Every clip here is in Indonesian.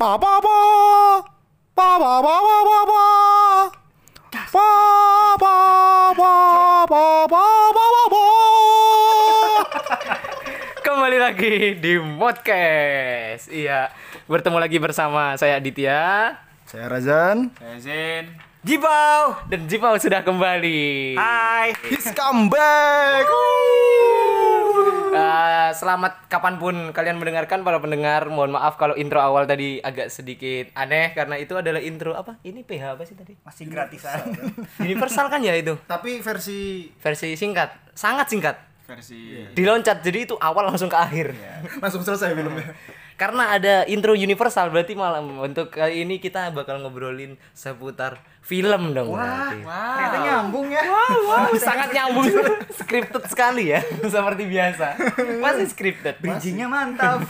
Pa pa pa. Pa pa pa pa pa pa. Pa pa pa pa pa pa pa pa. Kembali lagi di podcast. Iya, bertemu lagi bersama saya Aditya Saya Razan. Zen. Jibau dan Jibau sudah kembali. Hai. He's come back. Eh, selamat kapan pun kalian mendengarkan para pendengar. Mohon maaf kalau intro awal tadi agak sedikit aneh karena itu adalah intro apa? Ini PH apa sih tadi? Masih gratisan. Universal kan ya itu? Tapi versi Versi singkat, sangat singkat. Versi Diloncat jadi itu awal langsung ke akhir. langsung selesai filmnya. Karena ada intro universal berarti malam untuk kali ini kita bakal ngobrolin seputar film dong berarti. Ternyata nyambung ya. Wow, sangat nyambung. scripted sekali ya, seperti biasa. Masih scripted. Bridgingnya mantap.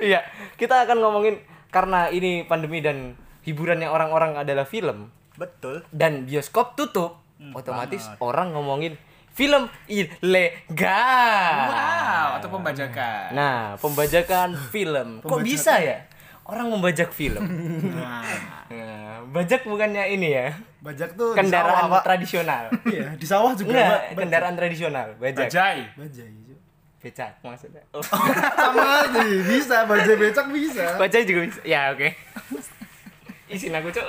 Iya, kita akan ngomongin karena ini pandemi dan hiburannya orang-orang adalah film Betul. dan bioskop tutup, otomatis orang ngomongin film ilegal. Wow, atau pembajakan. Nah, pembajakan film. Kok bisa ya? Orang membajak film. Nah, Nah, bajak bukannya ini ya? Bajak tuh Kendaraan di sawah, tradisional. Iya, di sawah juga. Pak. kendaraan tradisional, bajak. bajai. Bajai. Becak maksudnya. Oh, Sama aja, bisa bajai becak bisa. bajai juga bisa. Ya, oke. Isin aku, Cuk.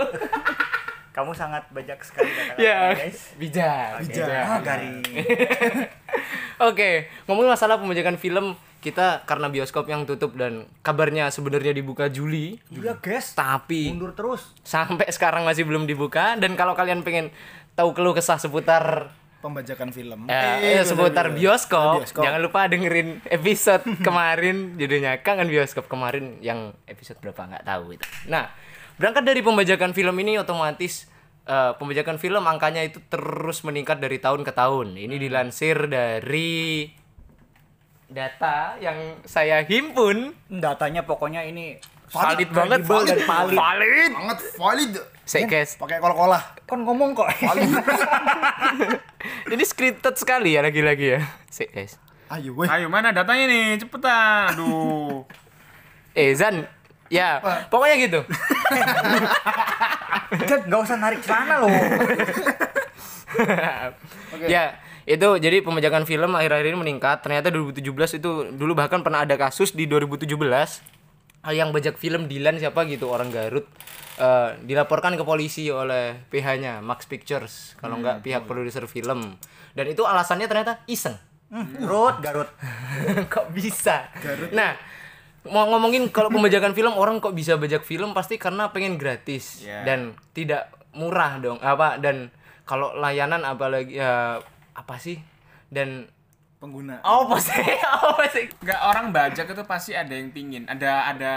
Kamu sangat bajak sekali kata Ya, guys. bijak. Bijak. Ah, garing. Oke, ngomongin masalah pembajakan film, kita karena bioskop yang tutup dan kabarnya sebenarnya dibuka Juli, Iya, guys. tapi Mundur terus. sampai sekarang masih belum dibuka dan kalau kalian pengen tahu keluh kesah seputar Pembajakan film. eh, eh, seputar bioskop, Bioskop. jangan lupa dengerin episode kemarin judulnya kangen bioskop kemarin yang episode berapa nggak tahu itu. Nah, berangkat dari pembajakan film ini otomatis eh, pembajakan film angkanya itu terus meningkat dari tahun ke tahun. Ini dilansir dari data yang saya himpun Datanya pokoknya ini valid banget valid, valid. valid. Banget valid. Saya guys, Pakai kol-kolah. kon ngomong kok. ini scripted sekali ya lagi-lagi ya. Guys. Ayo weh. Ayo mana datanya nih cepetan aduh Eh Zan, ya pokoknya gitu. Kan nggak usah narik celana loh. Ya, itu jadi pembajakan film akhir-akhir ini meningkat. Ternyata 2017 itu dulu bahkan pernah ada kasus di 2017 eh, yang bajak film Dilan siapa gitu orang Garut eh, dilaporkan ke polisi oleh PH-nya Max Pictures kalau nggak pihak produser film. Dan itu alasannya ternyata iseng. Garut, Garut. kok bisa? Nah, mau ngomongin kalau pembajakan film orang kok bisa bajak film pasti karena pengen gratis Iya. dan tidak murah dong. Apa dan kalau layanan apalagi ya apa sih? Dan Pengguna. oh pasti apa sih? nggak orang bajak itu pasti ada yang pingin ada ada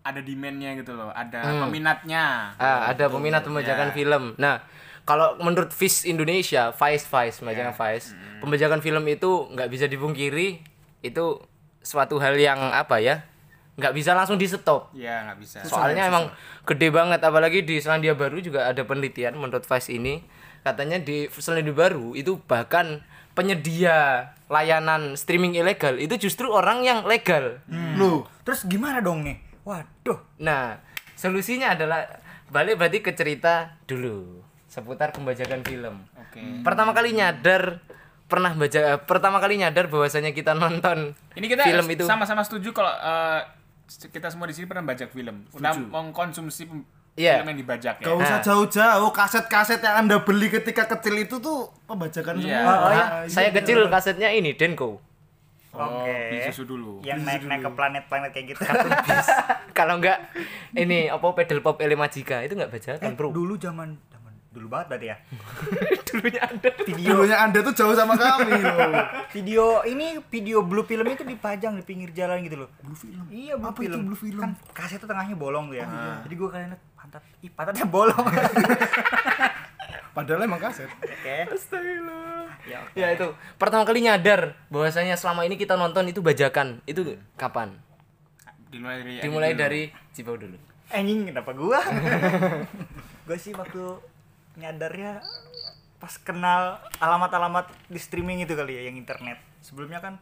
ada demandnya gitu loh ada peminatnya Ah, ada peminat pembajakan Ya. film. Nah, kalau menurut Vice Indonesia, Vice Vice, majalah Vice, pembajakan film itu nggak bisa dipungkiri itu suatu hal yang apa ya? nggak bisa langsung di stop. ya nggak bisa Soalnya emang gede banget apalagi di Selandia Baru juga ada penelitian menurut Vice ini katanya di Selandia Baru itu bahkan penyedia layanan streaming ilegal itu justru orang yang legal. Loh, Terus gimana dong nih? Waduh. Nah, solusinya adalah balik berarti ke cerita dulu seputar pembajakan film. oke Pertama kali nyadar pernah baca eh, pertama kali nyadar bahwasanya kita nonton ini kita film itu sama-sama setuju kalau eh, kita semua di sini pernah bajak film udah mengkonsumsi Iya. film yang dibajak ya gak usah jauh-jauh. Kaset-kaset yang anda beli ketika kecil itu tuh pembajakan Iya. semua. Oh, iya. Ah, saya kecil kasetnya ini Denko. oh, Oke. beli susu dulu Yang naik-naik ke planet-planet kayak gitu. Kalau enggak ini apa pedal pop Ele Majika itu enggak bajakan, Eh, Bro. dulu zaman dulu banget berarti ya. Dulunya ada. Dulunya anda tuh jauh sama kami loh. Video ini video blue film itu dipajang di pinggir jalan gitu loh. Blue film. Iya blue Apa film. itu blue film? Kan kaset tuh tengahnya bolong tuh ya. Jadi gue kalian pantat, ih pantatnya bolong. Padahal emang kaset. Oke. Astagfirullah. Ya, oke. Ya itu pertama kali nyadar bahwasanya selama ini kita nonton itu bajakan. Itu kapan? dimulai dari Dimulai dulu. dari Cibau dulu. Anjing kenapa gua? gua sih waktu nyadarnya pas kenal alamat-alamat di streaming itu kali ya yang internet. Sebelumnya kan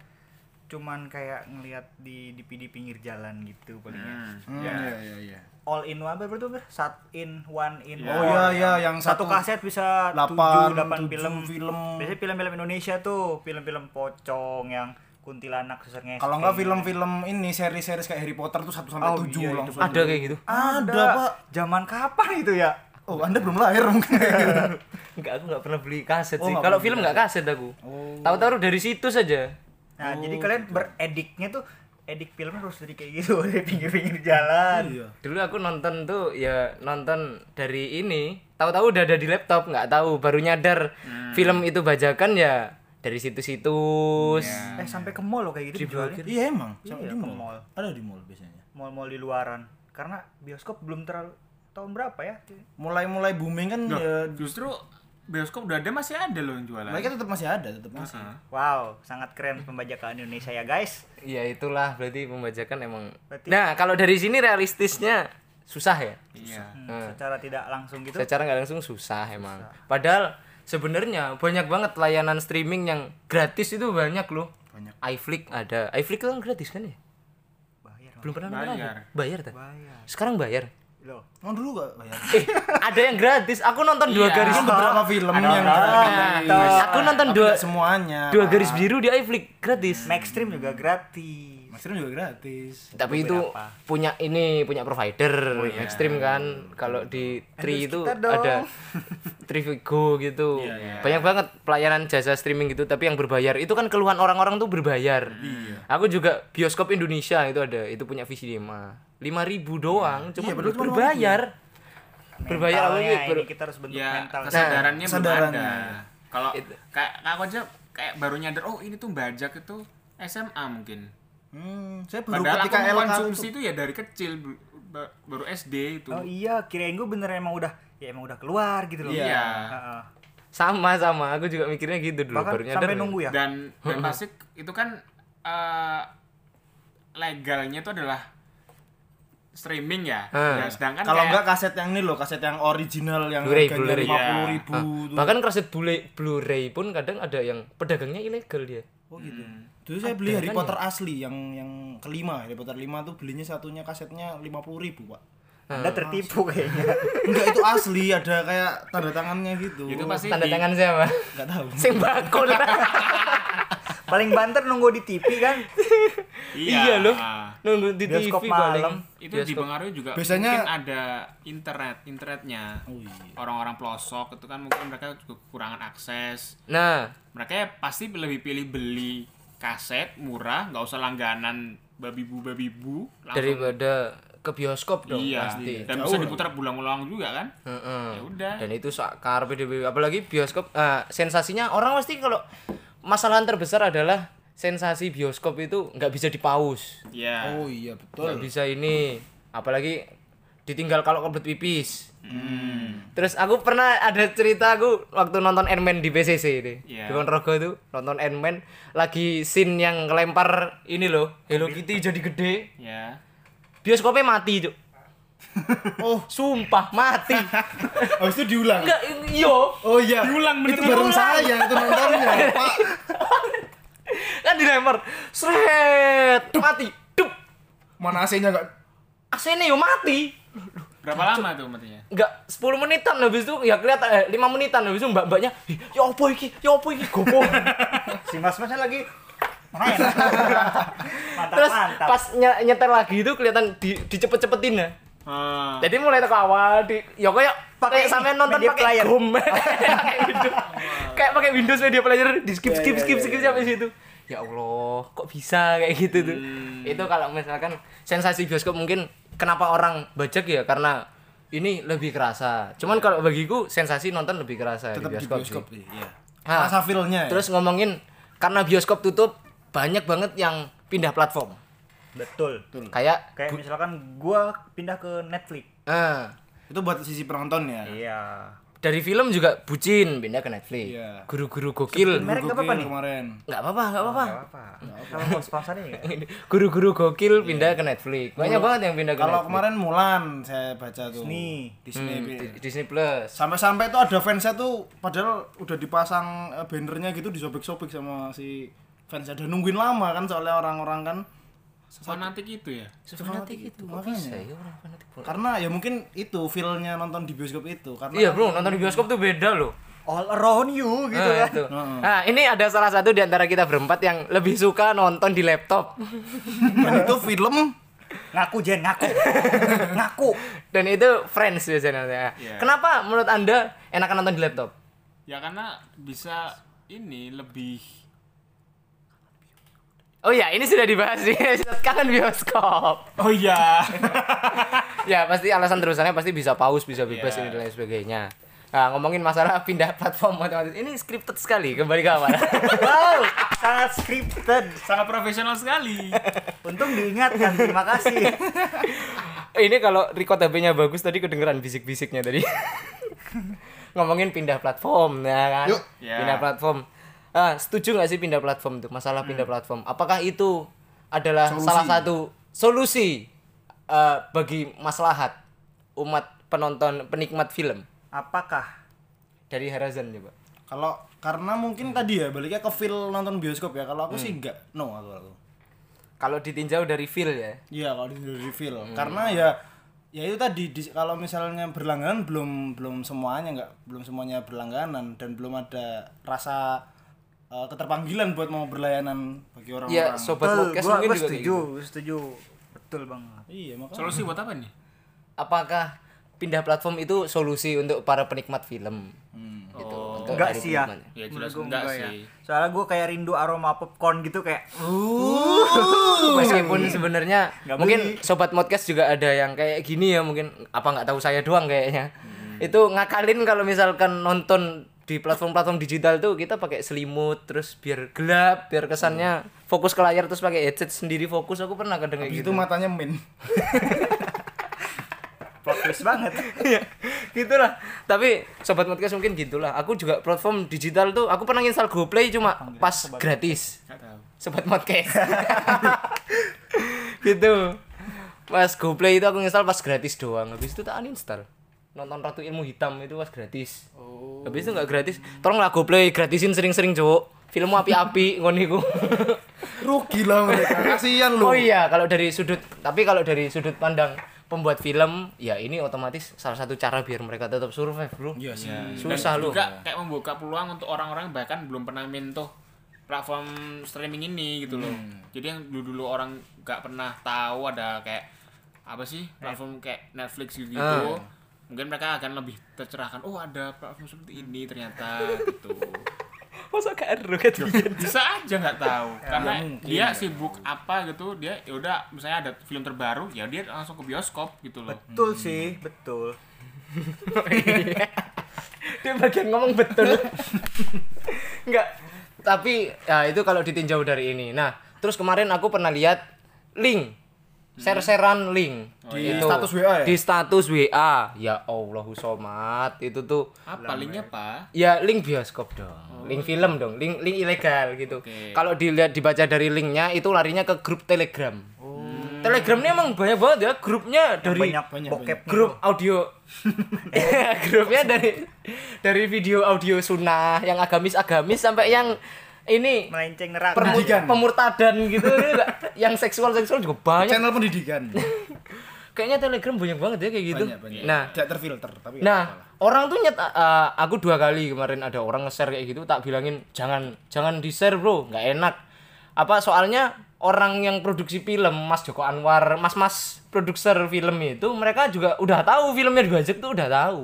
cuman kayak ngelihat di di di pinggir jalan gitu palingnya. Hmm. Hmm, iya iya iya. All in one apa berarti ber? Sat in one in Ya. Oh iya iya yang Satu satu kaset bisa delapan 7 8 tujuh film. film. Biasanya film-film Indonesia tuh, film-film pocong yang kuntilanak susah ngesek. Kalau enggak film-film ini seri-seri kayak Harry Potter tuh 1 sampai Oh, 7 iya, langsung. Ada kayak gitu. Ada, Pak. Zaman kapan itu ya? Oh, Anda belum lahir mungkin. Enggak, aku enggak pernah beli kaset Oh, sih. Kalau film enggak kaset aku. Oh. Tahu-tahu dari situ saja. Nah, Oh, jadi kalian berediknya tuh edik filmnya harus dari kayak gitu, dari pinggir-pinggir jalan. Iya. Dulu aku nonton tuh ya nonton dari ini. Tahu-tahu udah ada di laptop, nggak tahu baru nyadar film itu bajakan ya dari situ-situs. Eh sampai ke mall loh kayak gitu dijualnya. Iya emang, Iya, sampai di ke mall. mall. Ada di mall biasanya. Mall-mall di luaran. Karena bioskop belum terlalu tahun berapa ya? Mulai-mulai booming kan Loh, ya justru bioskop udah ada masih ada loh yang jualan. mereka tetap masih ada, tetap masih. Heeh. Wow, sangat keren pembajakan Indonesia ya guys. Ya itulah berarti pembajakan emang. Berarti- Nah kalau dari sini realistisnya susah ya. Iya. Hmm, Secara tidak langsung gitu. Secara nggak langsung susah emang. Padahal sebenarnya banyak banget layanan streaming yang gratis itu banyak loh. Banyak. iFlix ada. iFlix kan gratis kan ya? Bayar. Belum pernah nonton Bayar. Bayar tak? Bayar. Sekarang bayar. Loh. Oh dulu gak bayar? Eh, ada yang gratis. Aku nonton dua Iya. garis. Kan beberapa film Ada yang gratis. Aku nonton Tapi dua semuanya. dua garis biru di iFlix gratis. Maxstream juga gratis. Maxstream juga gratis. Tapi itu punya ini punya provider Oh, iya. Extreme kan. Kalau di Tri itu ada Trivigo gitu. Iya, iya. Banyak banget pelayanan jasa streaming gitu tapi yang berbayar. Itu kan keluhan orang-orang tuh berbayar. Iya. Aku juga bioskop Indonesia itu ada, itu punya visi 5. 5000 doang, cuma Iya, betul, cuma berbayar. Mentalnya ini ber- ini kita harus bentuk Ya, mental. kesadarannya belum kesadarannya. ada. Kalau kayak aku aja kayak baru nyadar oh ini tuh bajak itu SMA mungkin. Hmm, saya baru Padahal ketika aku konsumsi itu. itu ya dari kecil baru SD itu. Oh iya, kirain gue bener emang udah ya emang udah keluar gitu loh. Iya. Heeh. sama sama, aku juga mikirnya gitu dulu Bahkan baru nyadar. sampai nunggu ya. Dan dan pasti itu kan eh, legalnya itu adalah streaming ya. Hmm. Ya, sedangkan Kalau kayak- enggak kaset yang ini loh, kaset yang original yang Blu-ray, harganya Blu-ray, lima puluh ya. ribu. Ah, tuh. bahkan kaset Blu-ray, Blu-ray pun kadang ada yang pedagangnya ilegal dia. Oh gitu. Dulu saya beli Harry kan Potter asli yang yang kelima, Harry Potter 5 tuh belinya satunya kasetnya 50 ribu, Pak. Anda tertipu kayaknya. Enggak itu asli, ada kayak tanda tangannya gitu. itu pasti Tanda di- tangan siapa? Enggak tahu. Sing bakul. Paling banter nunggu di TV kan. iya loh. ah. Nunggu di Bioskop TV paling. malam. itu Bioskop. dipengaruhi juga Biasanya- mungkin ada internet internetnya Oh iya. orang-orang pelosok itu kan mungkin mereka juga kekurangan akses Nah, mereka ya pasti lebih pilih beli kaset murah nggak usah langganan babi-bu babi-bu langsung daripada ke bioskop dong iya pasti. dan Jauh bisa diputar berulang-ulang juga kan Heeh. ya udah Dan itu sak karepe dhewe. apalagi bioskop eh, sensasinya orang pasti kalau masalah terbesar adalah sensasi bioskop itu nggak bisa dipaus. ya Oh iya, Nggak betul. bisa ini apalagi ditinggal kalau kebelet pipis. Hmm. Terus aku pernah ada cerita aku waktu nonton Ant-Man di PCC ini. Iya. Di Ponorogo itu nonton Ant-Man lagi scene yang ngelempar ini loh, Hello Kitty jadi gede. ya Bioskopnya mati, Cuk. Oh, Sumpah mati. habis itu diulang. Enggak, iyo. Oh iya. Diulang, itu bener-bener bareng saya itu nontonnya, Pak. kan dilempar. Seret mati. Dup. Mana AC-nya enggak AC-nya yo mati. Berapa lama tuh matinya? Enggak 10 menitan. Habis itu ya kelihatan eh, 5 menitan. Habis itu mbak-mbaknya "Ih, ya apa iki? Ya apa iki? Gopo. Si mas-masnya lagi mantap, terus mantap. pas nye- nyetel lagi itu kelihatan di dicepet-cepetin ya Ah, jadi mulai ke awal di ya kayak Pakai pakai sampai nonton pakai player. gom kayak pakai Windows Media Player di skip Ya, skip ya, skip ya, skip ya. sampai situ ya Allah kok bisa kayak gitu tuh Hmm. itu kalau misalkan sensasi bioskop mungkin kenapa orang bajak ya karena ini lebih kerasa cuman kalau bagiku sensasi nonton lebih kerasa tetap di di bioskop, bioskop sih. iya. Ah, Rasa feel-nya. ya. terus ngomongin karena bioskop tutup banyak banget yang pindah platform Betul. kayak Kayak misalkan gua pindah ke Netflix. ah, itu buat sisi penonton ya. Iya. dari film juga bucin pindah ke Netflix Iya. guru-guru gokil Merek nggak apa-apa nih? kemarin. nggak apa-apa nggak apa-apa Gak apa. Kalau mau sponsornya ya. guru-guru gokil pindah ke Netflix banyak banget yang pindah ke Kalau Netflix kemarin Mulan saya baca tuh. Disney. Disney. Hmm, Disney Plus Sampai-sampai tuh ada fansnya tuh padahal udah dipasang eh, bannernya gitu disobek-sobek sama si fans udah nungguin lama kan soalnya orang-orang kan Fanatik itu ya. Fanatik itu makanya. bisa ya orang fanatik bola? karena ya mungkin itu feelnya nonton di bioskop itu karena Iya bro, nonton di bioskop tuh beda loh. All around you gitu Nah, kan. itu. Nah, ini ada salah satu di antara kita berempat yang lebih suka nonton di laptop. dan itu film Ngaku Jen, ngaku. ngaku. Dan itu Friends biasanya. Iya. Kenapa menurut Anda enakan nonton di laptop? Ya karena bisa ini lebih Oh ya, ini sudah dibahas di episode kangen bioskop. Oh iya. ya, pasti alasan terusannya pasti bisa pause, bisa bebas Iya. ini dan lain sebagainya. Nah, ngomongin masalah pindah platform otomatis ini scripted sekali kembali ke awal. Wow, sangat scripted. Sangat profesional sekali. Untung diingatkan, terima kasih. ini kalau record HP-nya bagus tadi kedengeran bisik-bisiknya tadi. ngomongin pindah platform ya kan? Yuk. Ya. Pindah platform. Ah, setuju nggak sih pindah platform itu? Masalah pindah platform. Apakah itu adalah Solusi. salah satu solusi eh, bagi maslahat umat penonton penikmat film Apakah dari Harazan coba? kalau karena mungkin tadi ya baliknya ke feel nonton bioskop ya kalau aku sih enggak no aku aku Kalau ditinjau dari feel ya. iya kalau di dari feel karena ya ya itu tadi di- kalau misalnya berlangganan belum belum semuanya enggak belum semuanya berlangganan dan belum ada rasa eh, keterpanggilan buat mau berlayanan bagi orang-orang Ya, sobat betul, podcast gua, mungkin gua juga setuju, gitu. setuju. Betul banget. iya makanya Solusi buat apa nih? Apakah pindah platform itu solusi untuk para penikmat film? Gitu, untuk Enggak sih ya. penikmatnya. Ya jelas enggak, ya. sih. Soalnya gue kayak rindu aroma popcorn gitu kayak Meskipun sebenarnya mungkin beli. sobat podcast juga ada yang kayak gini ya mungkin apa nggak tahu saya doang kayaknya. Itu ngakalin kalau misalkan nonton di platform-platform digital tuh kita pakai selimut terus biar gelap, biar kesannya fokus ke layar terus pakai headset sendiri fokus. Aku pernah kadang kayak gitu. itu matanya min twist banget. Iya, gitulah. Tapi sobat podcast mungkin gitulah. Aku juga platform digital tuh aku pernah install GoPlay cuma pas gratis. Enggak tahu. Sobat podcast. gitu. Pas GoPlay itu aku install pas gratis doang. Habis itu tak uninstall. Nonton Ratu Ilmu Hitam itu pas gratis. Oh. Habis itu nggak gratis. Tolonglah GoPlay gratisin sering-sering, Cuk. Filmmu api-api ngono iku. rugi lah mereka kasihan lu Oh iya, kalau dari sudut tapi kalau dari sudut pandang pembuat film, ya ini otomatis salah satu cara biar mereka tetap survive, Bro. iya sih Susah Dan lu. juga kayak membuka peluang untuk orang-orang bahkan belum pernah menyentuh platform streaming ini gitu loh. Jadi yang dulu-dulu orang nggak pernah tahu ada kayak apa sih platform kayak Netflix gitu. Ah. Mungkin mereka akan lebih tercerahkan. Oh ada platform seperti ini ternyata gitu. Masa gak eru kan? Bisa aja nggak tahu karena dia sibuk apa gitu dia ya udah misalnya ada film terbaru ya dia langsung ke bioskop gitu loh. Betul sih, betul. Dia bagian ngomong betul. Enggak. Tapi ya itu kalau ditinjau dari ini. Nah, terus kemarin aku pernah lihat link share-sharean link Di Itu. status WA ya? Di status WA. Ya Allahu somat. Itu tuh Apa linknya apa? Ya link bioskop dong, link film dong, link link ilegal gitu. Oke. Kalau dilihat dibaca dari linknya itu larinya ke grup Telegram. Telegram ini emang banyak banget ya grupnya dari banyak, banyak, bokep grup audio. Grupnya dari dari video audio sunnah yang agamis-agamis sampai yang ini melenceng neraka. Pendidikan. pemurtadan gitu yang seksual-seksual juga banyak. channel pendidikan Kayaknya Telegram banyak banget ya kayak gitu. banyak banyak Nah, tidak terfilter tapi Nah, orang tuh nyet uh, aku dua kali kemarin ada orang nge-share kayak gitu tak bilangin jangan jangan di-share, Bro, nggak enak. Apa soalnya orang yang produksi film Mas Joko Anwar, Mas-mas produser film itu mereka juga udah tahu filmnya dibajak tuh udah tahu.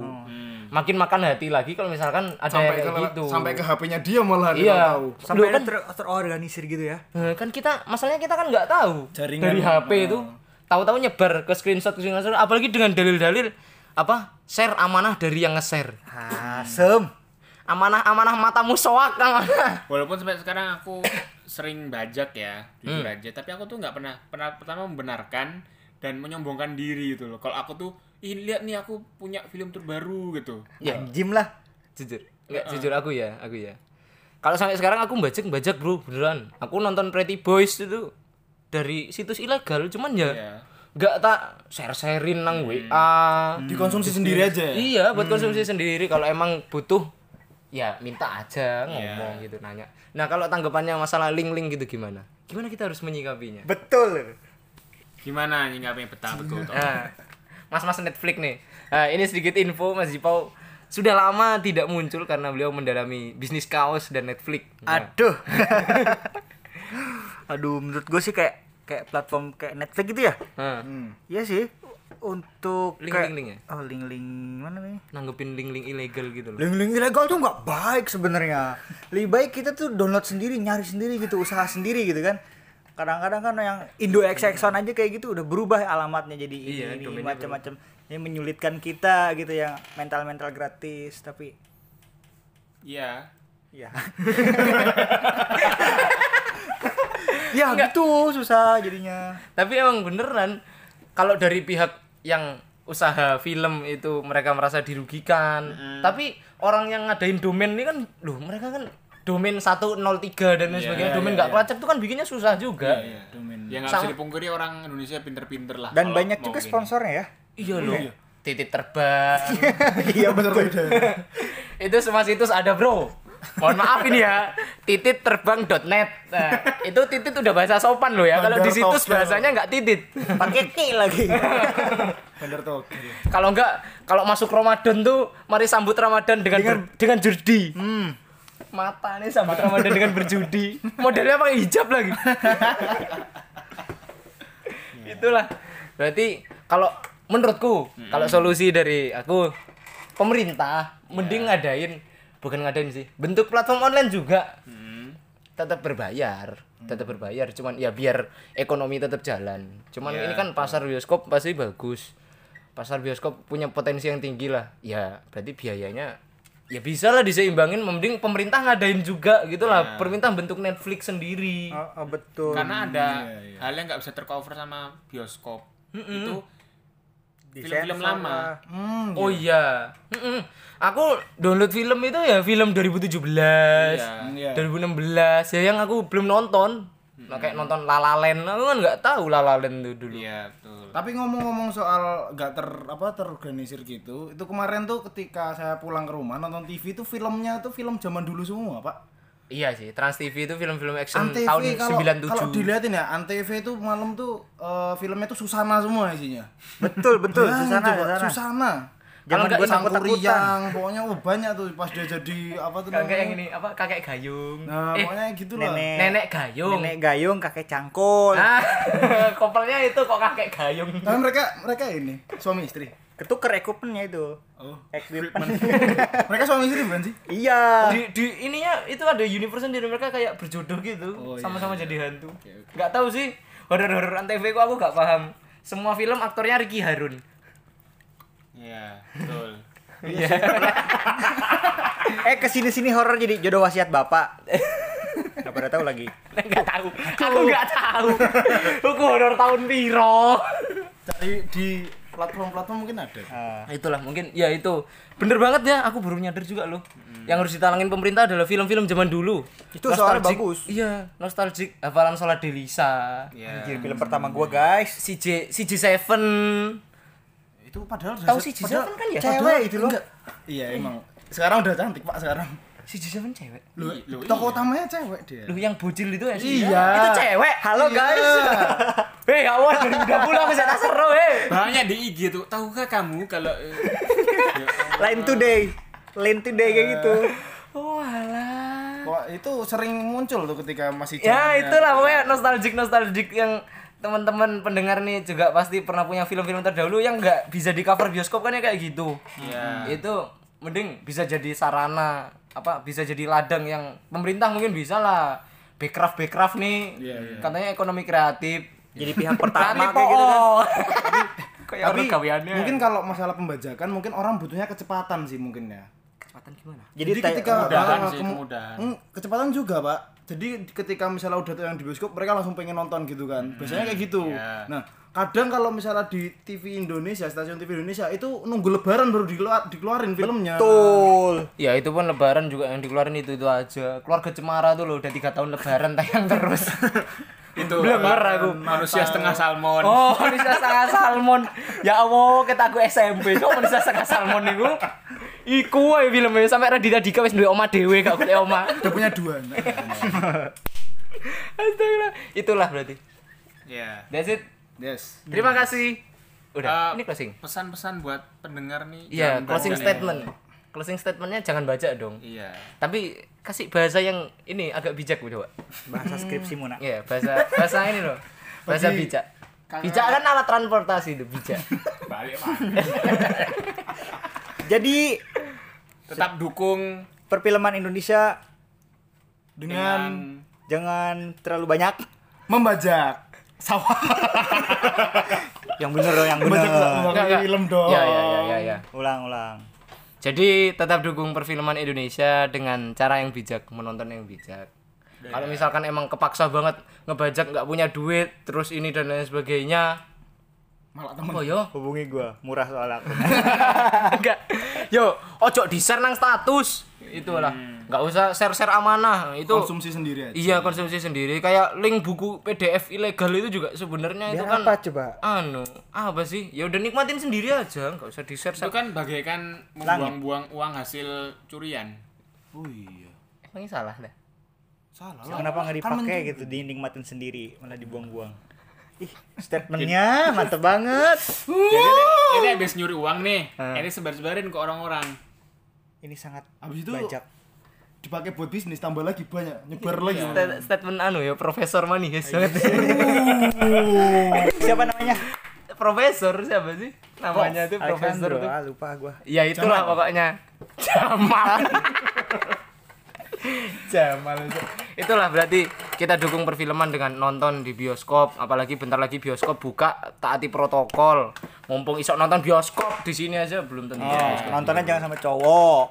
Makin makan hati lagi kalau misalkan ada sampai yang ke gitu. sampai ke HP-nya dia malah dia Iya. tahu Sampai kan- ter terorganisir gitu ya. Eh, kan kita masalahnya kita kan nggak tahu Jaringan, dari HP itu tahu-tahu nyebar ke screenshot ke screenshot apalagi dengan dalil-dalil apa share amanah dari yang nge-share Asem. amanah-amanah matamu soak amanah Walaupun sampai sekarang aku sering bajak ya, jujur aja, tapi aku tuh nggak pernah pernah pertama membenarkan dan menyombongkan diri gitu loh. Kalau aku tuh, ih lihat nih aku punya film terbaru gitu. Ya. Jim lah. jujur nggak jujur aku ya aku ya kalau sampai sekarang aku bajak bajak bro beneran aku nonton Pretty Boys itu dari situs ilegal cuman ya nggak tak share sharein nang WA dikonsumsi sendiri aja ya iya buat konsumsi sendiri kalau emang butuh ya minta aja Iya. ngomong gitu nanya. Nah, kalau tanggapannya masalah link-link gitu gimana? Gimana kita harus menyikapinya? Betul. Gimana nyingapin betul betul. toh? Nah, Mas-mas Netflix nih. Nah, ini sedikit info Mas Jipau sudah lama tidak muncul karena beliau mendalami bisnis kaos dan Netflix. Nah, Aduh. Aduh, menurut gue sih kayak kayak platform kayak Netflix gitu ya. nah, Iya sih. Untuk Link, kayak- link, link ya? Oh, link-link mana nih? nanggepin link-link ilegal gitu loh. Link-link ilegal tuh nggak baik sebenarnya. Lebih baik kita tuh download sendiri, nyari sendiri gitu, usaha sendiri gitu kan. Kadang-kadang kan yang Indo XX1 aja kayak gitu udah berubah alamatnya jadi ini, Iya, ini macam-macam. Ini menyulitkan kita gitu yang mental-mental gratis tapi Iya. ya. ya gitu susah jadinya. Tapi emang beneran kalau dari pihak yang usaha film itu mereka merasa dirugikan. Tapi orang yang ngadain domain ini kan loh mereka kan domain 103 dan lain Iya, sebagainya. iya, domain iya, nggak iya. kelacak tuh kan bikinnya susah juga. Iya, domain. Ya nggak bisa dipungkiri orang Indonesia pinter-pinter lah. Dan banyak juga gini. sponsornya ya. Iya loh. Titik terbang. Iya betul. itu semua situs ada, Bro. Mohon maaf ini ya. Titit terbang.net. Nah, itu titit udah bahasa sopan loh ya. Kalau di situs bahasanya nggak titit. Pakai T lagi. Bener tuh. kalau enggak kalau masuk Ramadan tuh mari sambut Ramadan dengan dengan, dengan judi. Hmm. Mata nih sambut Ramadan dengan berjudi. Modelnya pakai hijab lagi. Itulah. Berarti kalau menurutku kalau solusi dari aku pemerintah mending ngadain bukan ngadain sih. Bentuk platform online juga Hmm. tetap berbayar tetap berbayar cuman ya biar ekonomi tetap jalan cuman Ya, ini kan pasar bioskop pasti bagus pasar bioskop punya potensi yang tinggi lah ya berarti biayanya ya bisa lah diseimbangin mending pemerintah ngadain juga gitu lah pemerintah bentuk Netflix sendiri Oh, oh, betul. Karena ada iya, iya. hal yang nggak bisa tercover sama bioskop. Itu Disensor film-film lama. Hmm, oh iya Mm-mm. aku download film itu ya film 2017 Iya. 2016 ya yang aku belum nonton Nah, kayak nonton La La Land aku kan nggak tahu La La Land itu dulu Iya, betul. Tapi ngomong-ngomong soal nggak ter apa terorganisir gitu, itu kemarin tuh ketika saya pulang ke rumah nonton TV itu filmnya tuh film zaman dulu semua, Pak. Iya sih, Trans TV itu film-film action Antv tahun kalau 97. kalau dilihatin ya, Antv itu malam tuh eh, filmnya tuh Susana semua isinya. Betul betul Nah, Susana coba, Susana. Susana. Jangan nggak takut takutan. Pokoknya oh, banyak tuh pas dia jadi apa tuh Kakek yang ini apa kakek gayung. Nah, eh, pokoknya gitu lah. Nenek nenek gayung. Nenek gayung kakek cangkul. Ah, kopelnya itu kok kakek gayung. Tapi mereka mereka ini suami istri. Ketuker equipmentnya itu. Oh. Equipment. mereka suami istri bukan sih? iya. Di, di ininya itu ada universe sendiri mereka kayak berjodoh gitu, Oh, iya, sama-sama jadi hantu. Nggak tahu sih, horor-horor antv kok aku nggak paham. Semua film aktornya Ricky Harun. Iya, betul. Iya. Eh ke sini sini horor jadi jodoh wasiat bapak. Gak pada tahu lagi. Nggak tahu. Aku nggak tahu. Aku horor tahun piro. Cari di platform-platform mungkin ada. Nah, itulah mungkin ya itu bener banget ya aku baru nyadar juga loh yang harus ditalangin pemerintah adalah film-film zaman dulu Itu soalnya Nostalgic- bagus. iya nostalgic hafalan sholat Delisa Iya. Anjir, film pertama gua guys. CJ CJ Seven Itu padahal tahu padahal- Seven kan ya Cewek itu loh. Enggak. Iya, emang. Sekarang udah cantik, Pak, sekarang. CJ Seven cewek Lu, Ih, lu tokoh iya. utamanya cewek dia. lu yang bocil itu ya Iya. itu cewek Halo guys. hei awal 2020 aku saya seru hei Banyak di IG tuh. Tahukah kamu kalau eh, Line today. Line today kayak gitu. oh alah Wah, itu sering muncul tuh ketika masih ya itulah pokoknya nostalgic nostalgic yang teman-teman pendengar nih juga pasti pernah punya film-film terdahulu yang nggak bisa di cover bioskop kan ya kayak gitu Iya. itu mending bisa jadi sarana apa bisa jadi ladang yang pemerintah mungkin bisa lah backcraft backcraft nih Iya, iya. katanya ekonomi kreatif Jadi pihak pertama kayak gitu kan. oh. kayak Tapi gaweannya mungkin kalau masalah pembajakan mungkin orang butuhnya kecepatan sih mungkin ya. kecepatan gimana Jadi, Jadi ketika kemudahan ah, sih, kemu- kemudahan. Hmm, kecepatan juga, Pak. Jadi ketika misalnya udah yang di bioskop mereka langsung pengen nonton gitu kan. Biasanya kayak gitu. Iya. Nah, kadang kalau misalnya di TV Indonesia, stasiun TV Indonesia itu nunggu lebaran baru dikeluar, dikeluarin filmnya. Betul. ya itu pun lebaran juga yang dikeluarin itu itu aja keluarga cemara tuh loh udah tiga tahun lebaran tayang terus itu Belum aku. manusia setengah salmon. Oh, manusia setengah salmon. Ya Allah, kita aku SMP kok manusia setengah salmon itu. Iku wae filmnya sampai Raditya Dika wis duwe oma dhewe gak golek oma. Udah punya dua. Astagfirullah. Itulah berarti. Ya. That's it. yes. Terima kasih. Udah, Eh, ini closing. Pesan-pesan buat pendengar nih. Iya, jangan closing statement. Closing statementnya jangan baca dong. Iya. Tapi kasih bahasa yang ini agak bijak Pak. Bahasa skripsimu nak. Iya, bahasa bahasa ini loh. Bahasa Bagi- bijak. Bijak kan alat transportasi itu bijak. Balik Pak. Jadi Tetap dukung perfilman Indonesia Dengan jangan terlalu banyak. membajak sawah. Yang bener dong, yang Membajak bener. enggak. film dong. Ya, ya, ya, ya, ya. Ulang, ulang. Jadi tetap dukung perfilman Indonesia dengan cara yang bijak, menonton yang bijak. Kalau misalkan emang kepaksa banget ngebajak nggak punya duit, terus ini dan lain sebagainya, Malah temen. oh yo, Hubungi gua, murah soal aku. enggak, yo, ojo di share nang status, itulah, nggak usah share share amanah, itu Konsumsi sendiri aja. iya konsumsi sendiri. Kayak link buku PDF ilegal itu juga sebenarnya itu kan apa coba? anu apa sih? Ya udah nikmatin sendiri aja, nggak usah di share. itu kan bagaikan membuang-buang uang hasil curian. Oh iya. Emangnya salah dah. Salah lah. Kenapa nggak Kan dipakai gitu, dinikmatin sendiri, malah dibuang-buang. Ih, statementnya mantep banget. Jadi ini, ini habis nyuri uang nih. Ini sebar-sebarin ke orang-orang. Ini sangat Habis itu bajak. dipakai buat bisnis tambah lagi banyak nyebar lagi. Stat- Statement anu ya, Profesor Manihes banget. Siapa namanya? profesor siapa sih? Namanya tuh profesor tuh. Ah, lupa gua. Ya itulah pokoknya. Jamal. Jamal. Itulah berarti kita dukung perfilman dengan nonton di bioskop, apalagi bentar lagi bioskop buka, taati protokol. Mumpung isok nonton bioskop di sini aja belum tentu. Oh, nontonnya jangan sama cowok.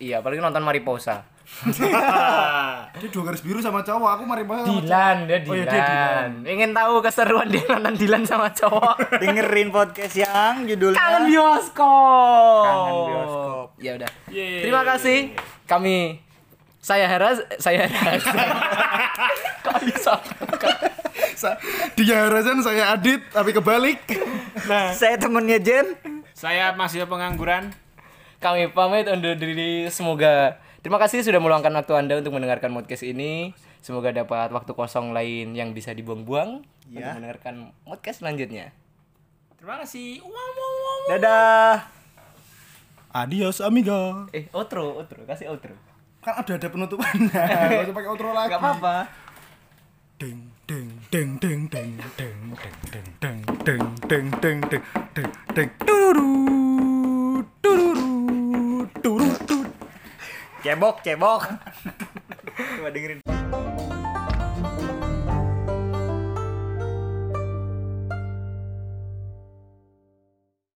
Iya, apalagi nonton Mariposa. Dia dua garis biru sama cowok, aku mari banget. Dilan, dia Oh, iya, Dilan. dia Dilan. Ingin tahu keseruan dia nonton Dilan sama cowok? Dengerin podcast yang judulnya Kangen bioskop. Kangen bioskop. Ya udah. Terima kasih. Kami saya Heras, saya Heras. Kok bisa? Sa- Dia saya Adit, tapi kebalik. Saya temennya Jen. Saya masih pengangguran. Kami pamit undur diri. Semoga terima kasih sudah meluangkan waktu Anda untuk mendengarkan podcast ini. Semoga dapat waktu kosong lain yang bisa dibuang-buang untuk Ya. mendengarkan podcast selanjutnya. Terima kasih. Wow, wow, wow. Dadah. Adios amiga. Eh, outro, outro, kasih outro. Kan ada ada penutupannya. Gak usah pakai outro lagi. Gak apa-apa. Deng deng deng deng deng deng deng deng deng deng deng deng deng deng tururu tururu tururu Cebok, cebok. Coba dengerin.